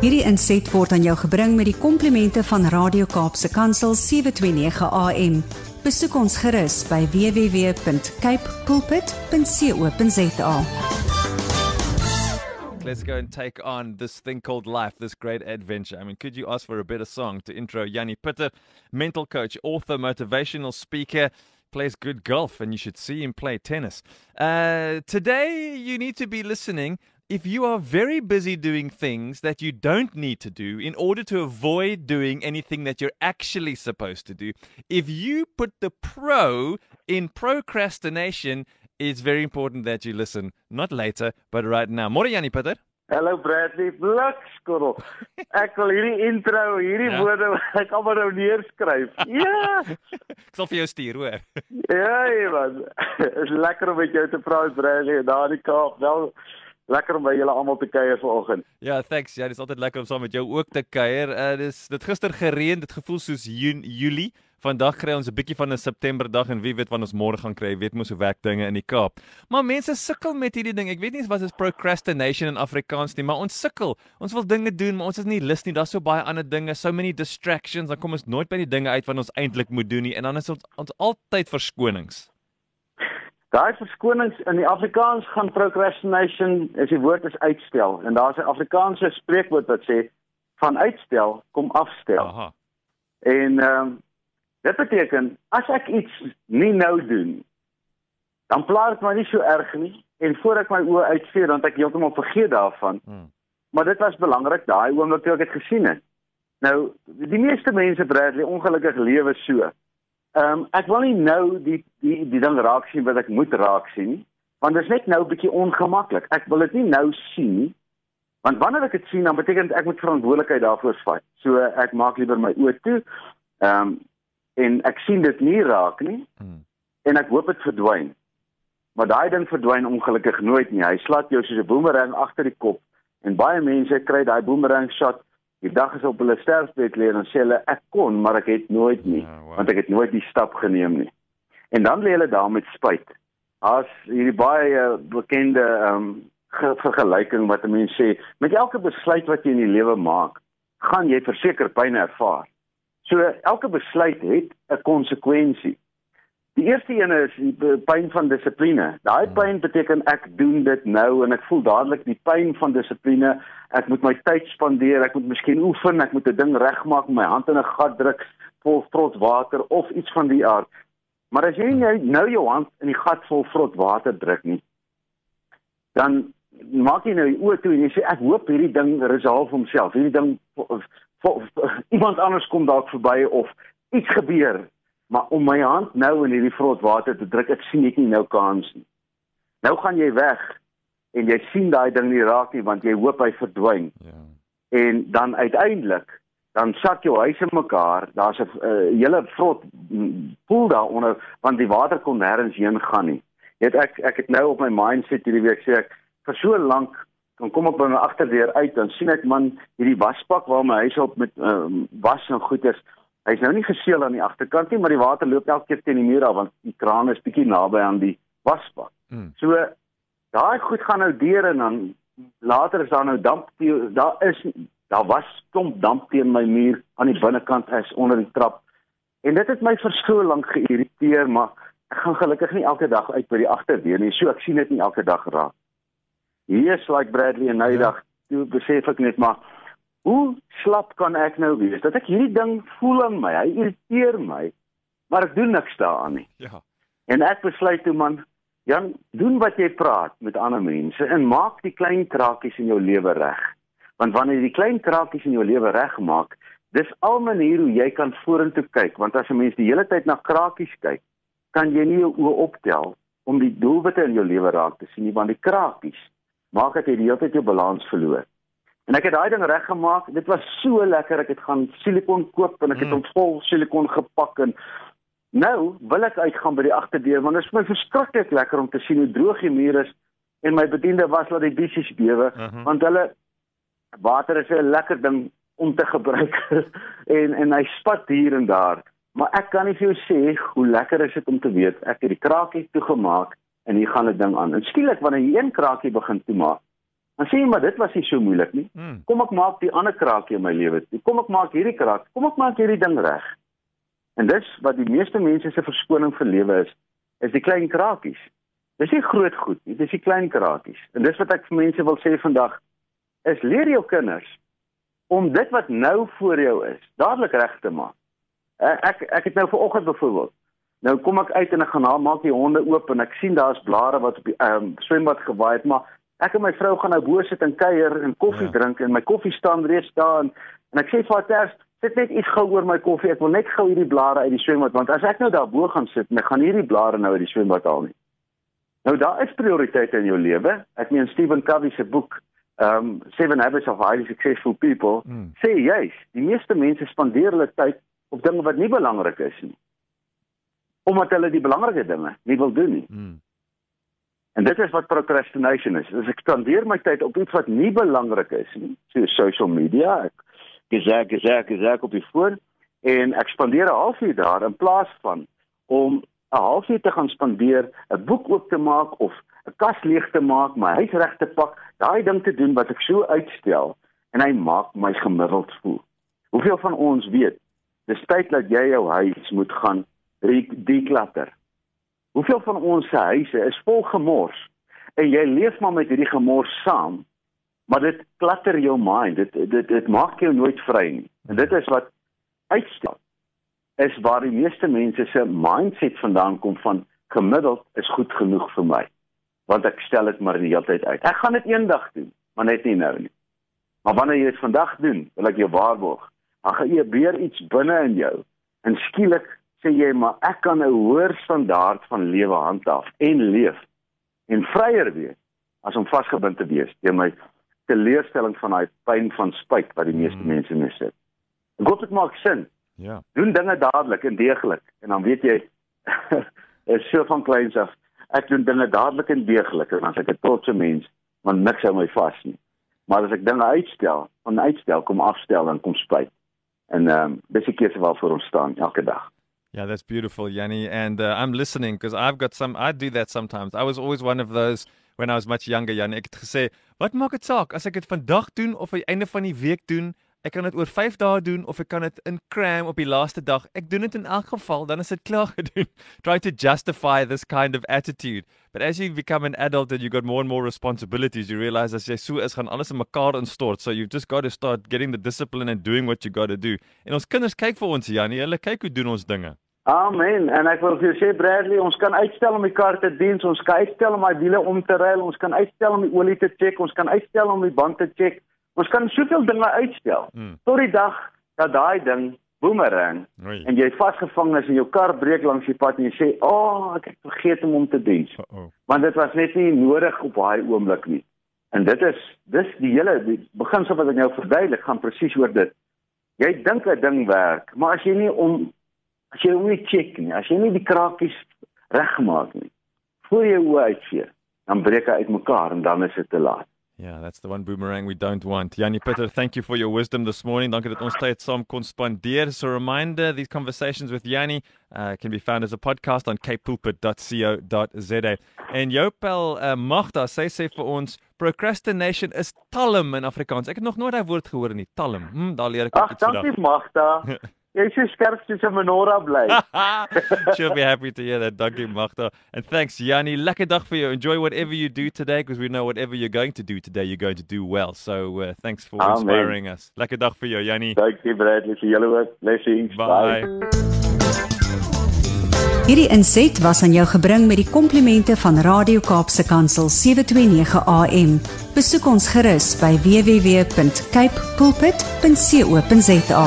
Hierdie inset word aan jou gebring met die komplimente van Radio Kaapse Kansel 729 AM. Besoek ons gerus by www.cape pulpit.co.za. Let's go and take on this thing called life, this great adventure. I mean, could you ask for a better song to intro Yanni Pitter, mental coach, author, motivational speaker, plays good golf, and you should see him play tennis. Uh, today, you need to be listening if you are very busy doing things that you don't need to do in order to avoid doing anything that you're actually supposed to do. If you put the pro in procrastination, it's very important that you listen, not later, but right now. Môre Janie Pieter. Hallo Bradley, blikskorrel. Ek wil hierdie intro, hierdie Ja. woorde ek almal nou neerskryf. Ja. Ek sal vir jou stuur, hoor. Ja, man. Is lekker om met jou te praat Bradley daar in die Kaap. Wel lekker om by julle almal te kuier vanoggend. Ja, thanks. Ja, dis altyd lekker om saam met jou ook te kuier. Uh dis dit gister gereën, dit gevoel soos Julie. Vandag kry ons 'n bietjie van 'n September dag en wie weet wat ons môre gaan kry. Jy weet mos hoe werk dinge in die Kaap. Maar mense sukkel met hierdie ding. Ek weet nie wat is procrastination in Afrikaans nie, maar ons sukkel. Ons wil dinge doen, maar ons is nie lus nie. Daar's so baie ander dinge, so many distractions. Dan kom ons nooit by die dinge uit wat ons eintlik moet doen nie en dan is ons, ons altyd verskonings. Daai verskonings in die Afrikaans gaan procrastination, is die woord is uitstel en daar's 'n Afrikaanse spreekwoord wat sê van uitstel kom afstel. Aha. En ehm um, dit beteken as ek iets nie nou doen, dan pla dit my nie so erg nie en voor ek my oë uitvee dan ek heeltemal vergeet daarvan. Hmm. Maar dit was belangrik daai oomblik toe ek dit gesien het. Nou, die meeste mense Bradley ongelukkig lewe so. Ehm um, ek wil nie nou die die die ding raak sien wat ek moet raak sien want dit is net nou 'n bietjie ongemaklik. Ek wil dit nie nou sien nie. Want wanneer ek dit sien, dan beteken dit ek moet verantwoordelikheid daarvoor vat. So ek maak liewer my oë toe. Ehm um, en ek sien dit nie raak nie Hmm. en ek hoop dit verdwyn. Maar daai ding verdwyn ongelukkig nooit nie. Hy slaat jou soos 'n boemerang agter die kop en baie mense kry daai boemerang shot die dag is op hulle sterfbed lê en dan sê hulle ek kon, maar ek het nooit nie, Ja, wow. want ek het nooit die stap geneem nie. En dan lê hulle daar met spyt. As hierdie baie uh, bekende ehm um, ge- vergelyking wat 'n mens sê, met elke besluit wat jy in die lewe maak, gaan jy verseker pyn ervaar. So elke besluit het 'n konsekwensie. Die eerste een is die pyn van dissipline. Daai pyn beteken ek doen dit nou en ek voel dadelik die pyn van dissipline. Ek moet my tyd spandeer, ek moet miskien oefen, ek moet 'n ding regmaak, my hand in 'n gat druk vol vrot water of iets van die aard. Maar as jy nou, nou jou hand in die gat vol vrot water druk nie, dan maak jy nou die oë toe en jy sê ek hoop hierdie ding resolve homself. Hierdie ding vo- vo- iemand anders kom dalk verby of iets gebeur. Maar om my hand nou in hierdie vrot water te druk, ek sien net nie nou kans nie. Nou gaan jy weg en jy sien daai ding nie raak nie want jy hoop hy verdwyn Ja. en dan uiteindelik dan sak jou huis in mekaar. Daar's 'n uh, hele vrot poel daaronder want die water kon nêrens heen gaan nie. Jy weet ek ek het nou op my mindset hierdie week sê ek vir so lank dan kom ek by my agterdeur uit dan sien ek man hierdie wasbak waar my huis op met um, was en goed is. Hy's nou nie geseël aan die agterkant nie, maar die water loop elke keer teen die muur af want die kraan is bietjie naby aan die wasbak. Hmm. So daai goed gaan nou deur en dan later is daar nou damp te- daar is daar was klomp damp teen my muur aan die binnekant as onder die trap. En dit het my vir so lank geïrriteer, maar ek gaan gelukkig nie elke dag uit by die agterdeur nie. So ek sien dit nie elke dag raak. Hier is like Bradley en nou dag, toe besef ek net maar hoe slap kan ek nou wees dat ek hierdie ding voel aan my. Hy irriteer my, maar ek doen niks daaraan nie. Ja. En ek besluit toe man, Jan, doen wat jy praat met ander mense en maak die klein krakies in jou lewe reg. Want wanneer jy die klein krakies in jou lewe regmaak, dis al maniere hoe jy kan vorentoe kyk, want as 'n mens die hele tyd na krakies kyk, kan jy nie jou oë optel om die doelwitte in jou lewe raak te sien nie, want die krakies maak dat jy die hele tyd jou balans verloor. En ek het daai ding reggemaak. Dit was so lekker. Ek het gaan silikon koop en ek het Mm. hom vol silikon gepak en nou wil ek uitgaan by die agterdeur want dit is vir my verskriklik lekker om te sien hoe droog die muur is en my bediende was laat die bissies bewe Mhm. want hulle water is 'n lekker ding om te gebruik en en hy spat hier en daar. Maar ek kan nie vir jou sê hoe lekker is dit om te weet ek het die kraakie toegemaak en hier gaan 'n ding aan. En skielik wanneer jy een kraakie begin toemaak, Dan sê jy maar dit was nie so moeilik nie. Mm. Kom ek maak die ander kraakie in my lewe. toe. Kom ek maak hierdie kraak. Kom ek maak hierdie ding reg. En dis wat die meeste mense se verskoning vir lewe is, is die klein kraakies. Dis nie groot goed nie, dis die klein kraakies. En dis wat ek vir mense wil sê vandag is leer jou kinders om dit wat nou voor jou is, dadelik reg te maak. Eh, Ek ek het nou vanoggend byvoorbeeld Nou kom ek uit en ek gaan na maak die honde oop en ek sien daar's blare wat op die um, swembad gewaai het, maar ek en my vrou gaan nou bo sit en kuier en koffie Ja. drink en my koffie staan reeds daar en, en ek sê vir haar ters, sit net iets gou oor my koffie. Ek wil net gou hierdie blare uit die swembad want as ek nou daar bo gaan sit en ek gaan hierdie blare nou uit die swembad haal nie. Nou daar is prioriteite in jou lewe. Ek meen Stephen Covey se boek um Seven Habits of Highly Successful People Mm. sê juis, die meeste mense spandeer hulle tyd op dinge wat nie belangrik is nie. Omdat hulle die belangrike dinge nie wil doen nie. Mm. En dit is wat procrastination is. As ek spandeer my tyd op iets wat nie belangrik is nie, so social media, ek gesê gesê gesê op die foon en ek spandeer 'n halfuur daar in plaas van om 'n halfuur te gaan spandeer, 'n boek oop te maak of 'n kas leeg te maak, my huis reg te pak, daai ding te doen wat ek so uitstel en hy maak my gemiddeld voel. Hoeveel van ons weet, dis tyd dat jy jou huis moet gaan declutter. Hoeveel van ons se huise is vol gemors en jy leef maar met hierdie gemors saam, maar dit klatter jou mind. Dit dit dit maak jou nooit vry nie. En dit is wat uitstel is waar die meeste mense se mindset vandaan kom van gemiddeld is goed genoeg vir my. Want ek stel dit maar die hele tyd uit. Ek gaan dit eendag doen, maar net nie nou nie. Maar wanneer jy dit vandag doen, wil ek jou waarborg, dan weer iets binne in jou en skielik sê jy maar ek kan 'n hoër standaard van lewe handhaaf en leef en vryer wees as om vasgebind te wees deur my teleurstelling van daai pyn van spyt wat die meeste Mm. mense mee sit. Ek hoop dit maak sin. Ja. Doen dinge dadelik en deeglik en dan weet jy is so van kleins af ek doen dinge dadelik en deeglik en as ek 'n trotse mens, want niks hou my vas nie. Maar as ek dinge uitstel, van uitstel kom afstel en kom spyt. En ehm um, dis die keuse waarvoor ons staan elke dag. Yeah, that's beautiful, Yanni. And uh, I'm listening because I've got some. I do that sometimes. I was always one of those when I was much younger, Yanni. Ek het gesê, "Wat maak saak as ek dit vandag doen of aan einde van die week doen? Ek kan dit oor 5 dae doen of ek kan dit in cram op die laaste dag. Ek doen dit in elk geval, dan is dit klaar gedoen." Try to justify this kind of attitude. But as you become an adult and you got more and more responsibilities, you realize as jy so is, gaan alles in mekaar instort. So you've just got to start getting the discipline and doing what you got to do. En ons kinders kyk vir ons, Yanni. Hulle kyk hoe doen ons dinge. Amen. En ek wil vir jou sê Bradley, ons kan uitstel om die kar te dien, ons kan uitstel om my wiele om te ruil, ons kan uitstel om die olie te check, ons kan uitstel om die band te check. Ons kan soveel dinge uitstel Mm. tot die dag dat daai ding boomerang Oei. en jy vasgevang is en jou kar breek langs die pad en jy sê, "O, oh, ek het vergeet om hom te dien." Uh-oh. Want dit was net nie nodig op daai oomblik nie. En dit is dis die hele die beginsel wat ek nou verduidelik gaan presies oor dit. Jy dink 'n ding werk, maar as jy nie om as jy hom nie check nie, as jy nie die kraakies regmaak nie, voor jy oë uitvee, dan breek hy uitmekaar en dan is dit te laat. Yeah, that's the one boomerang we don't want. Yanni Pitter, thank you for your wisdom this morning. Dankie dat ons tyd saam kon spandeer. So a reminder, these conversations with Yanni uh, can be found as a podcast on capepulpit.co.za. En jou pel uh, Magda sê sê vir ons procrastination is talm in Afrikaans. Ek het nog nooit daai woord gehoor nie, talm. Hm, daar leer ek ook Ag, iets vandag. dankie Magda. Jy's so skerp soos 'n menorah bly. She'll be happy to hear that. Dankie Magda. And thanks Yanni. Lekker dag vir jou. Enjoy whatever you do today because we know whatever you're going to do today, you're going to do well. So uh, thanks for Amen. inspiring us. Lekker dag vir jou Yanni. Dankie Bradley vir julle ook. Blessings. Bye. Hierdie inset was aan jou gebring met die komplimente van Radio Kaapse Kansel 729 AM. Besoek ons gerus by www.cape pulpit.co.za.